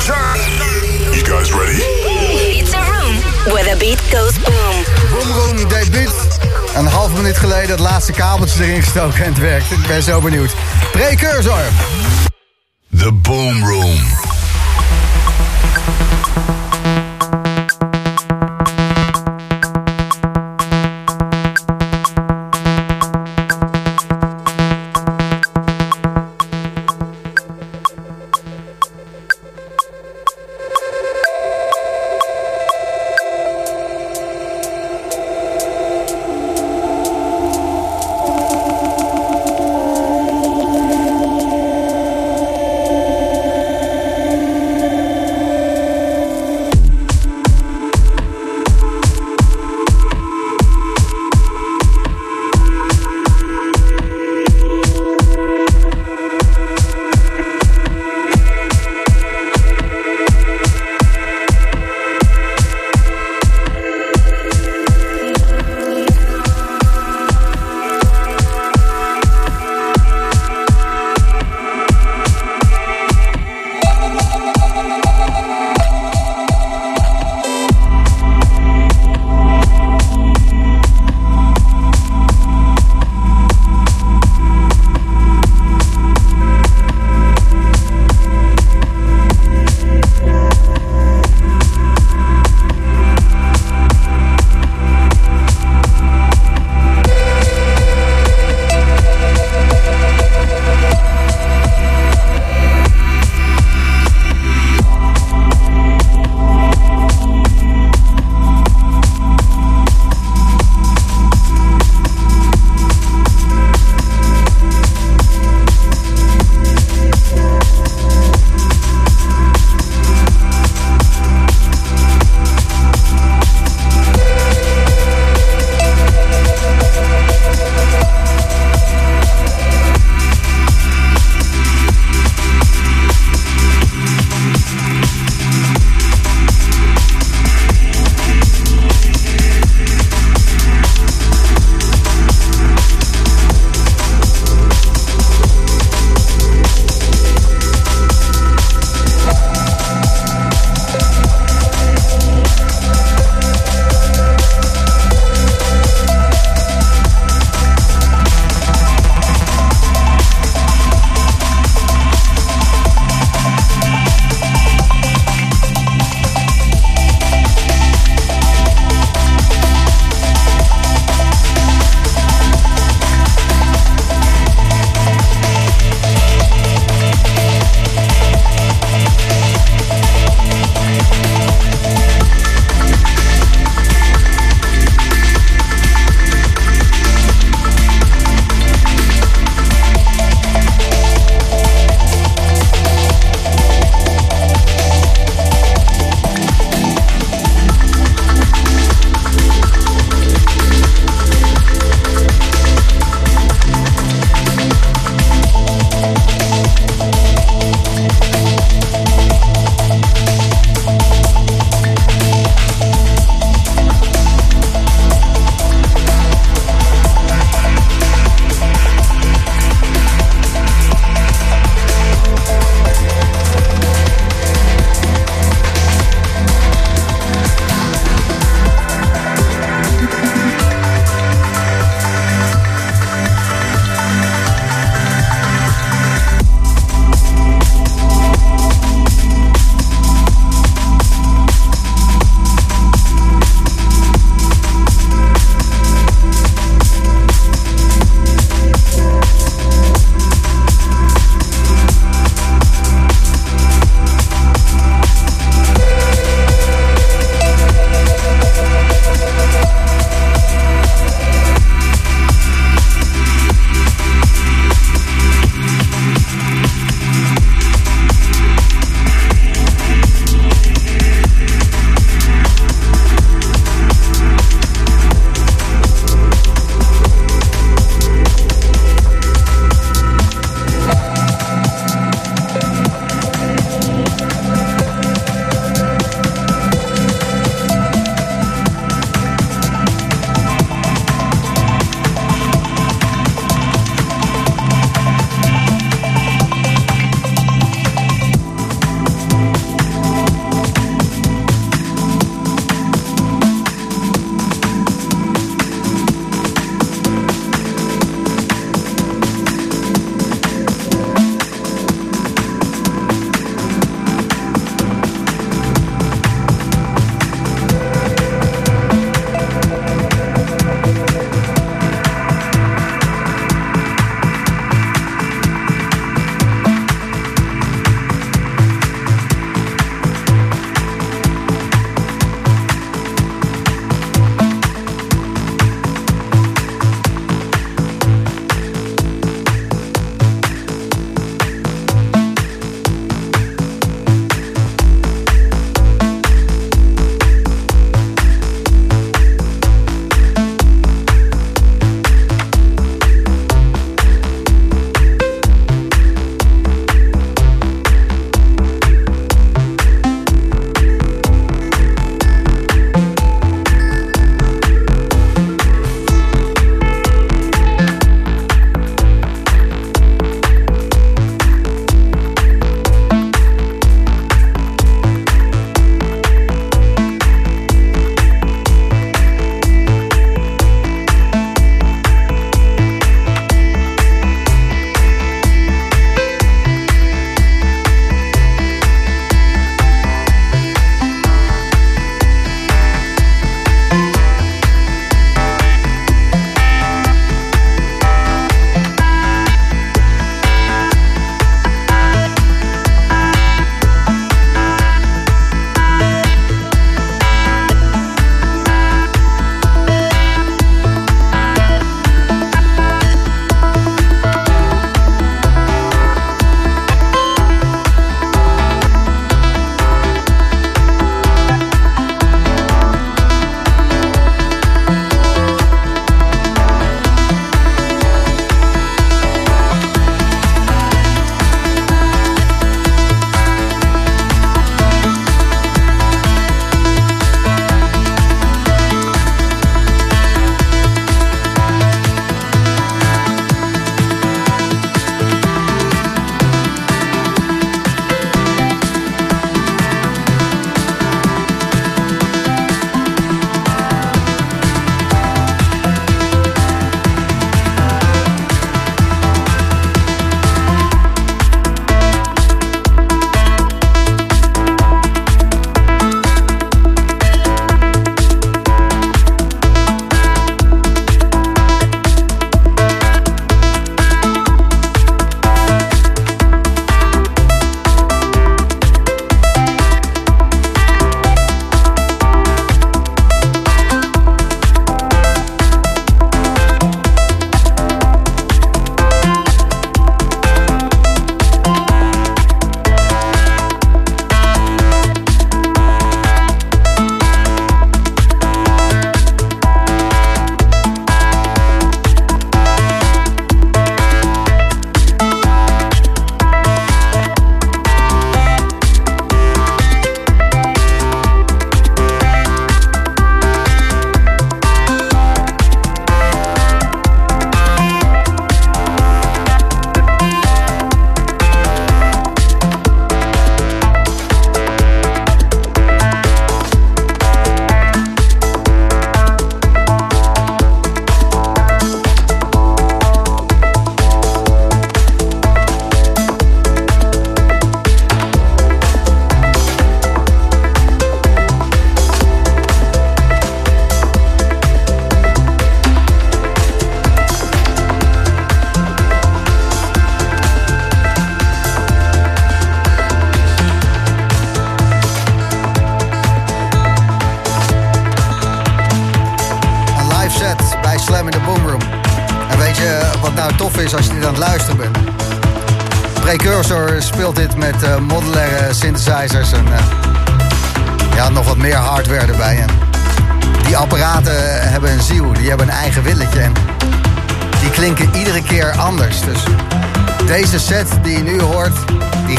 You guys ready? It's a room where the beat goes boom. Boom Boom deed beat. Een half minuut geleden het laatste kabeltje erin gestoken en het werkt. Ik ben zo benieuwd. Precursor. The Boom Room.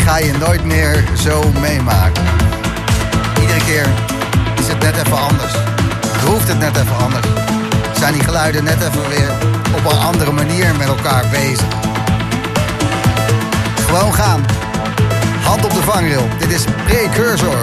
Ga je nooit meer zo meemaken. Iedere keer is het net even anders. Groeft het net even anders. Zijn die geluiden net even weer op een andere manier met elkaar bezig. Gewoon gaan. Hand op de vangrail. Dit is Precursor.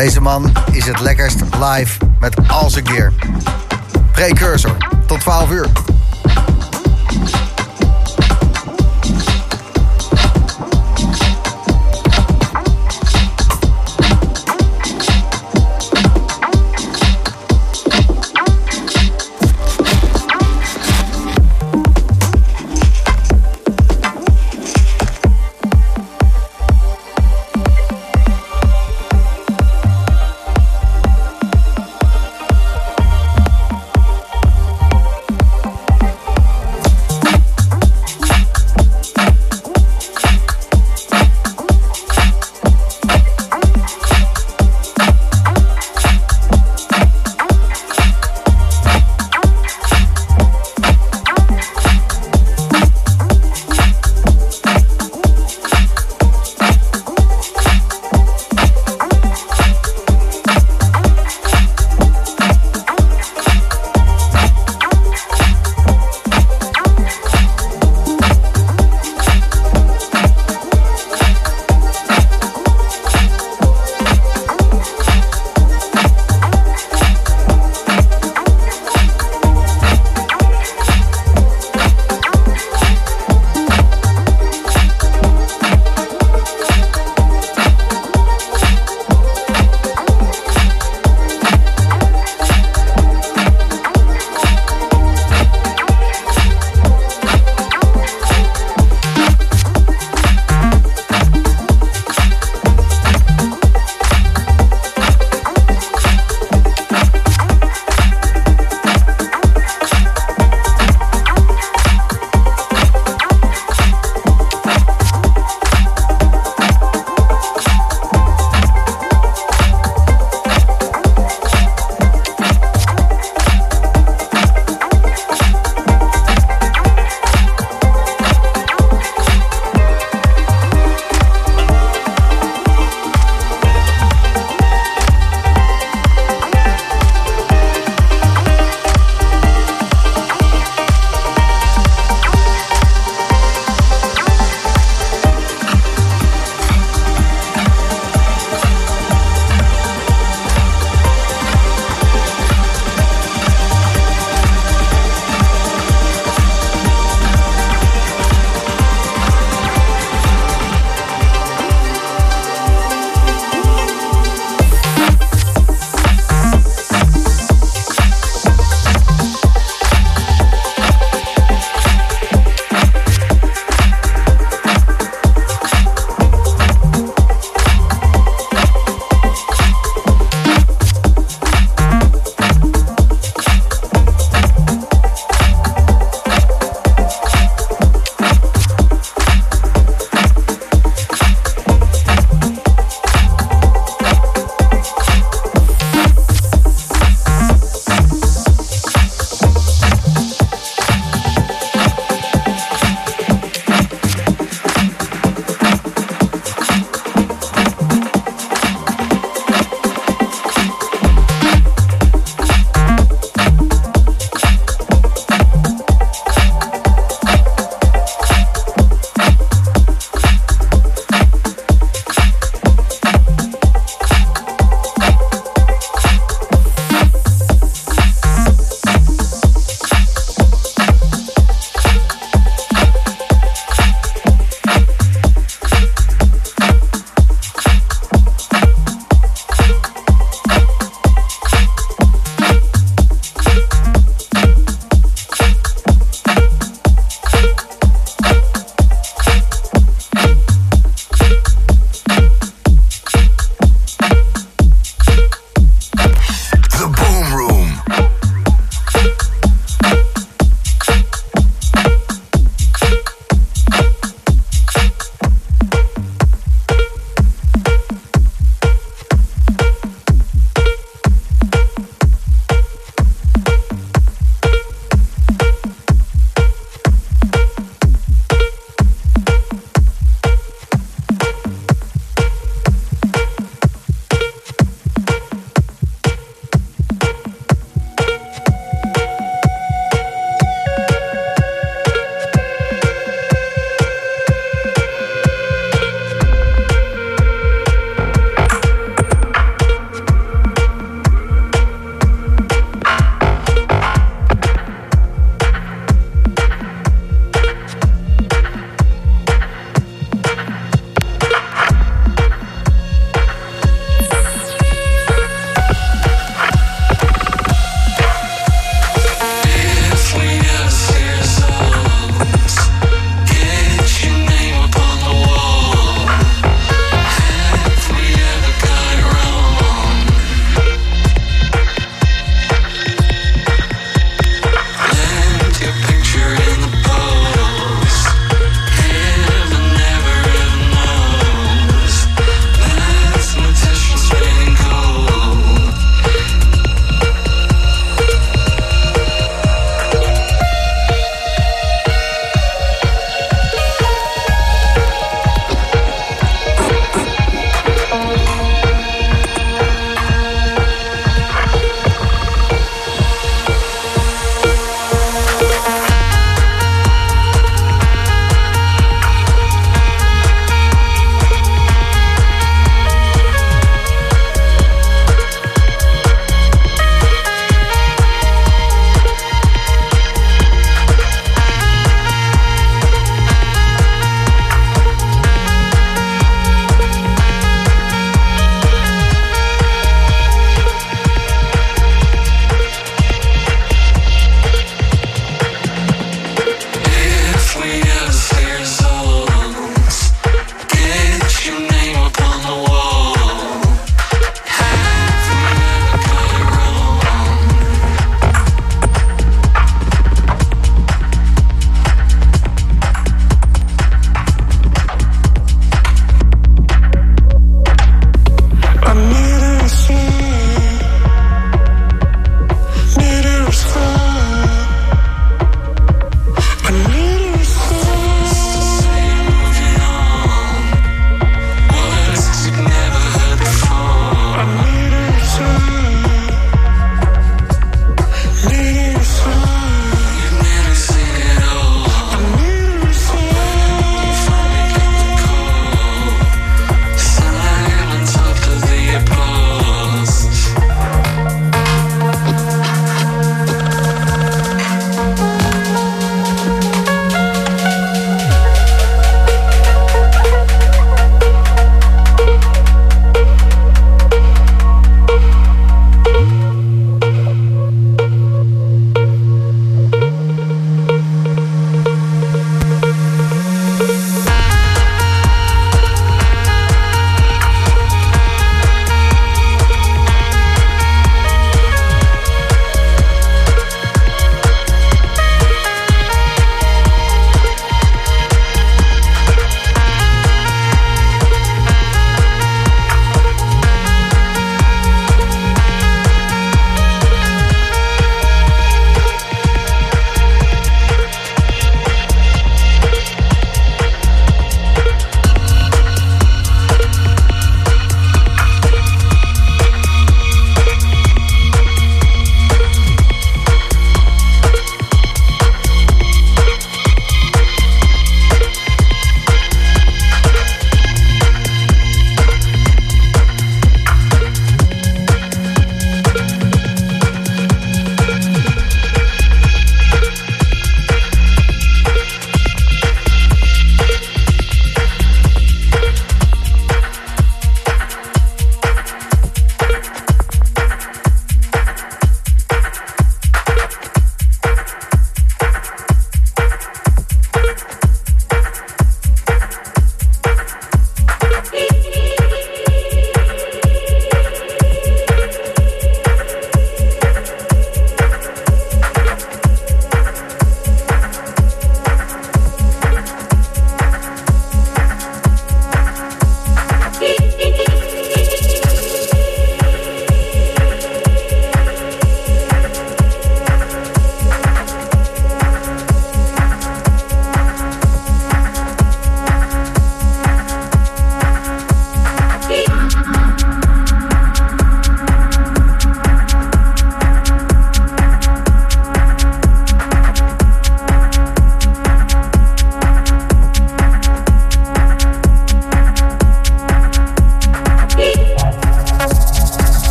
Deze man is het lekkerst live met al zijn gear. Precursor, tot 12 uur.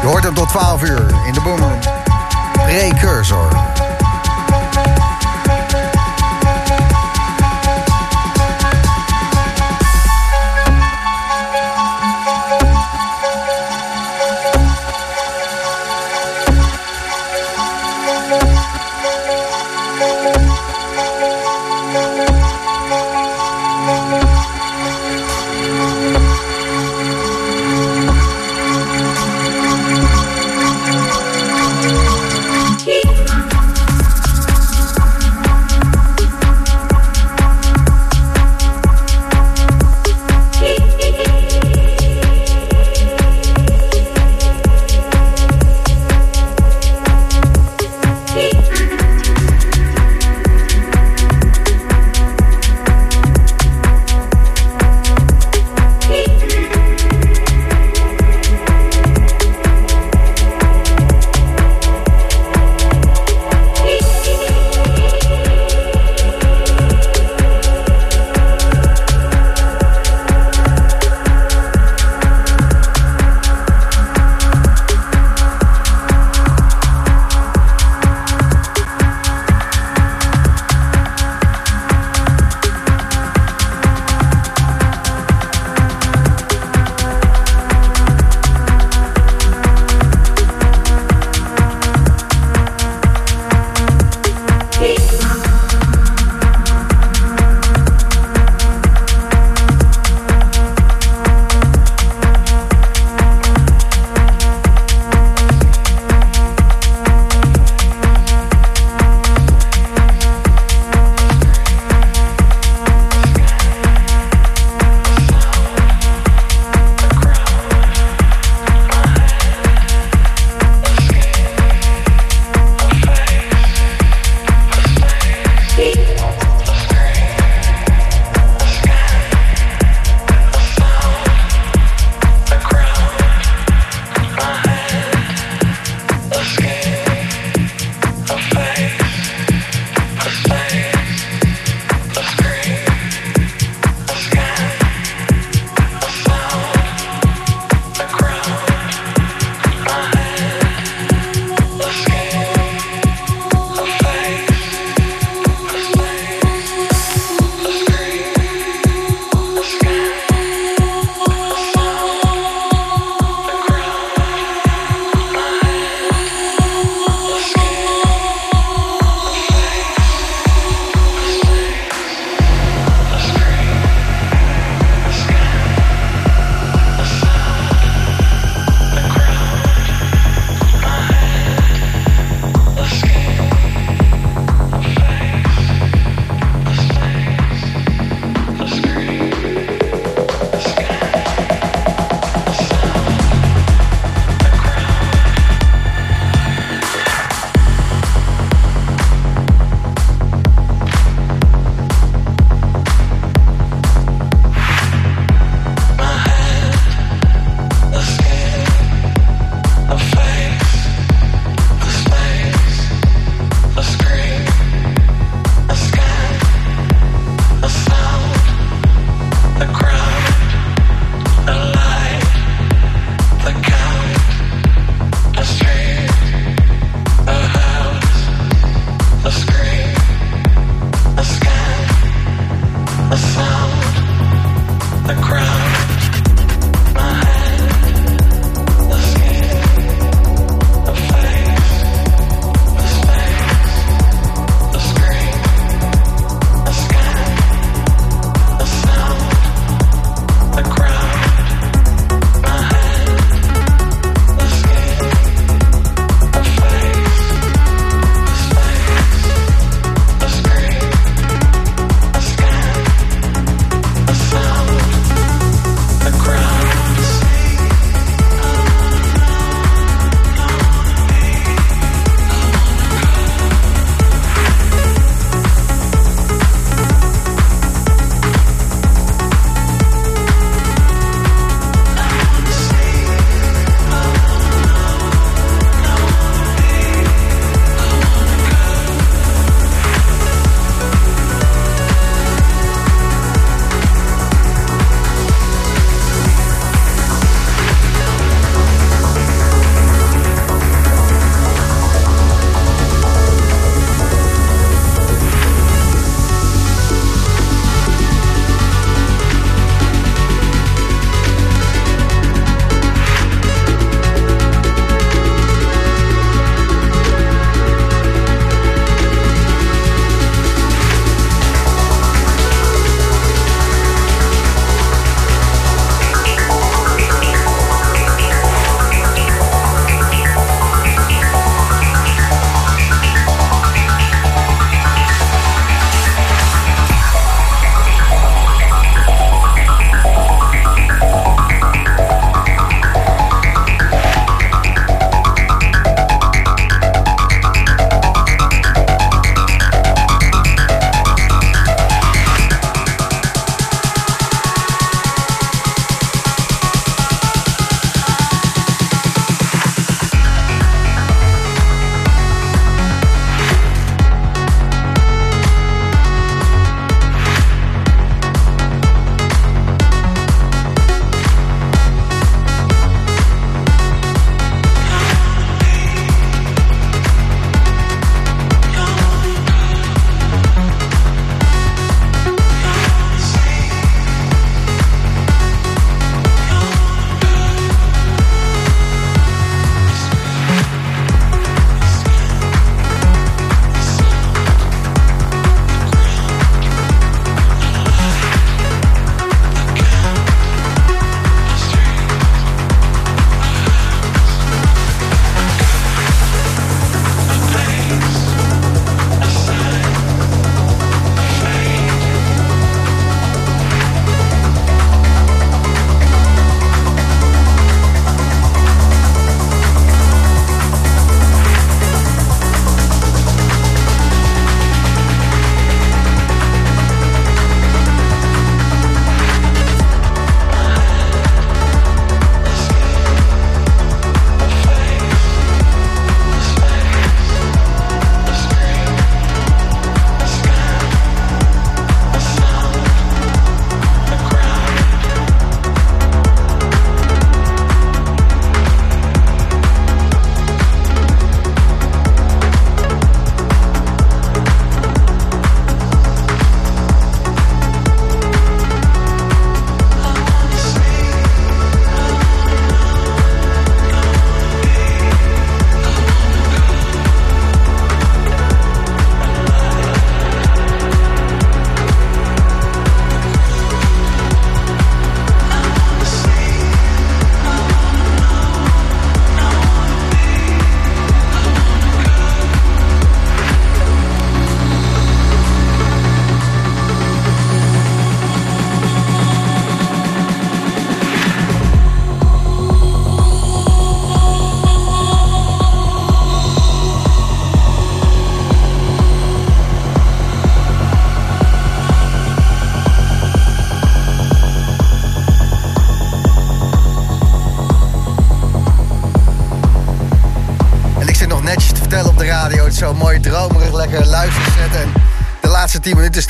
Je hoort hem tot 12 uur in de Boomroom. Precursor.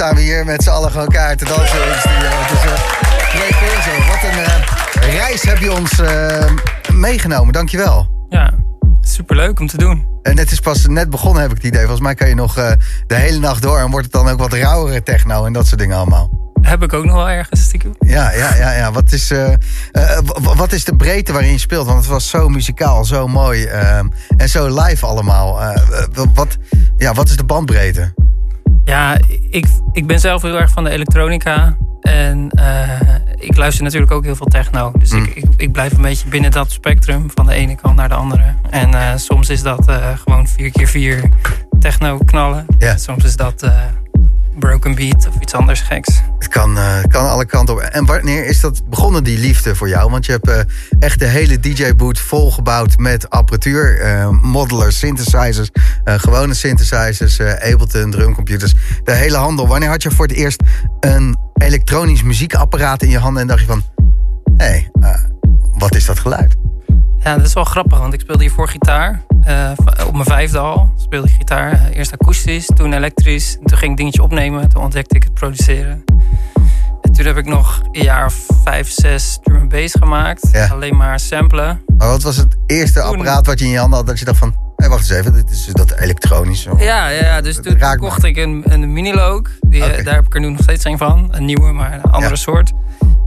Staan we hier met z'n allen gewoon elkaar te dansen in de studio. Uh, leuk zo. Wat een uh, reis heb je ons uh, meegenomen. Dankjewel. Ja, superleuk om te doen. En het is pas net begonnen, heb ik het idee. Volgens mij kan je nog de hele nacht door en wordt het dan ook wat rauwere techno en dat soort dingen allemaal. Heb ik ook nog wel ergens stiekem. Ja, ja, ja, ja. Wat, is, uh, uh, wat is de breedte waarin je speelt? Want het was zo muzikaal, zo mooi en zo live allemaal. wat, ja, wat is de bandbreedte? Ja, ik, ik ben zelf heel erg van de elektronica. En ik luister natuurlijk ook heel veel techno. Dus mm. ik, ik, ik, blijf een beetje binnen dat spectrum van de ene kant naar de andere. En uh, soms is dat uh, gewoon 4x4 techno knallen. Yeah. Soms is dat broken beat of iets anders geks. Het kan, kan alle kanten op. En wanneer is dat begonnen, die liefde voor jou? Want je hebt echt de hele DJ-boot volgebouwd met apparatuur. modelers, synthesizers, gewone synthesizers, Ableton, drumcomputers. De hele handel. Wanneer had je voor het eerst een elektronisch muziekapparaat in je handen en dacht je van... hé, hey, uh, wat is dat geluid? Ja, dat is wel grappig, want ik speelde hiervoor gitaar. Uh, op mijn vijfde al speelde ik gitaar. Uh, eerst akoestisch, toen elektrisch. Toen ging ik dingetje opnemen, toen ontdekte ik het produceren. En toen heb ik nog een jaar of vijf, zes drum bass gemaakt. Ja. Alleen maar samplen. Maar wat was het eerste toen... apparaat wat je in je handen had dat je dacht van... Hé, wacht eens even, dit is dat elektronisch. Of... Ja, ja, dus toen, toen kocht ik een, een Miniloog. Die, okay. Daar heb ik er nu nog steeds een van. Een nieuwe, maar een andere ja. soort.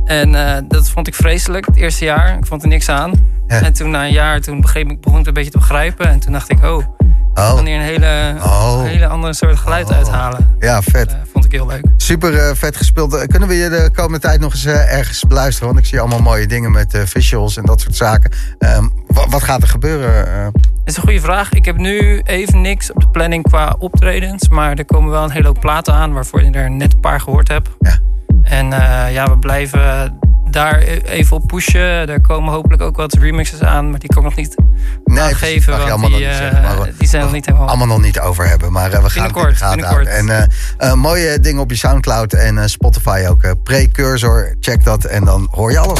En uh, dat vond ik vreselijk het eerste jaar. Ik vond er niks aan. Ja. En toen na een jaar toen begreep ik, begon ik het een beetje te begrijpen. En toen dacht ik, oh, ik oh. kan hier een hele, oh. een hele andere soort geluid oh. uithalen. Ja, vet. Dat uh, vond ik heel leuk. Super uh, vet gespeeld. Kunnen we je de komende tijd nog eens ergens beluisteren? Want ik zie allemaal mooie dingen met visuals en dat soort zaken. Um, wat gaat er gebeuren? Dat is een goede vraag. Ik heb nu even niks op de planning qua optredens. Maar er komen wel een hele hoop platen aan waarvoor je er net een paar gehoord hebt. Ja. En uh, ja, we blijven daar even op pushen. Er komen hopelijk ook wat remixes aan, maar die kan ik nog niet nee, aangeven. Want die, nog zeggen, maar we, die zijn nog niet helemaal... Allemaal nog niet over hebben, maar uh, we gaan het in de gaten binnenkort. houden. En mooie dingen op je Soundcloud en Spotify ook. Precursor, check dat en dan hoor je alles.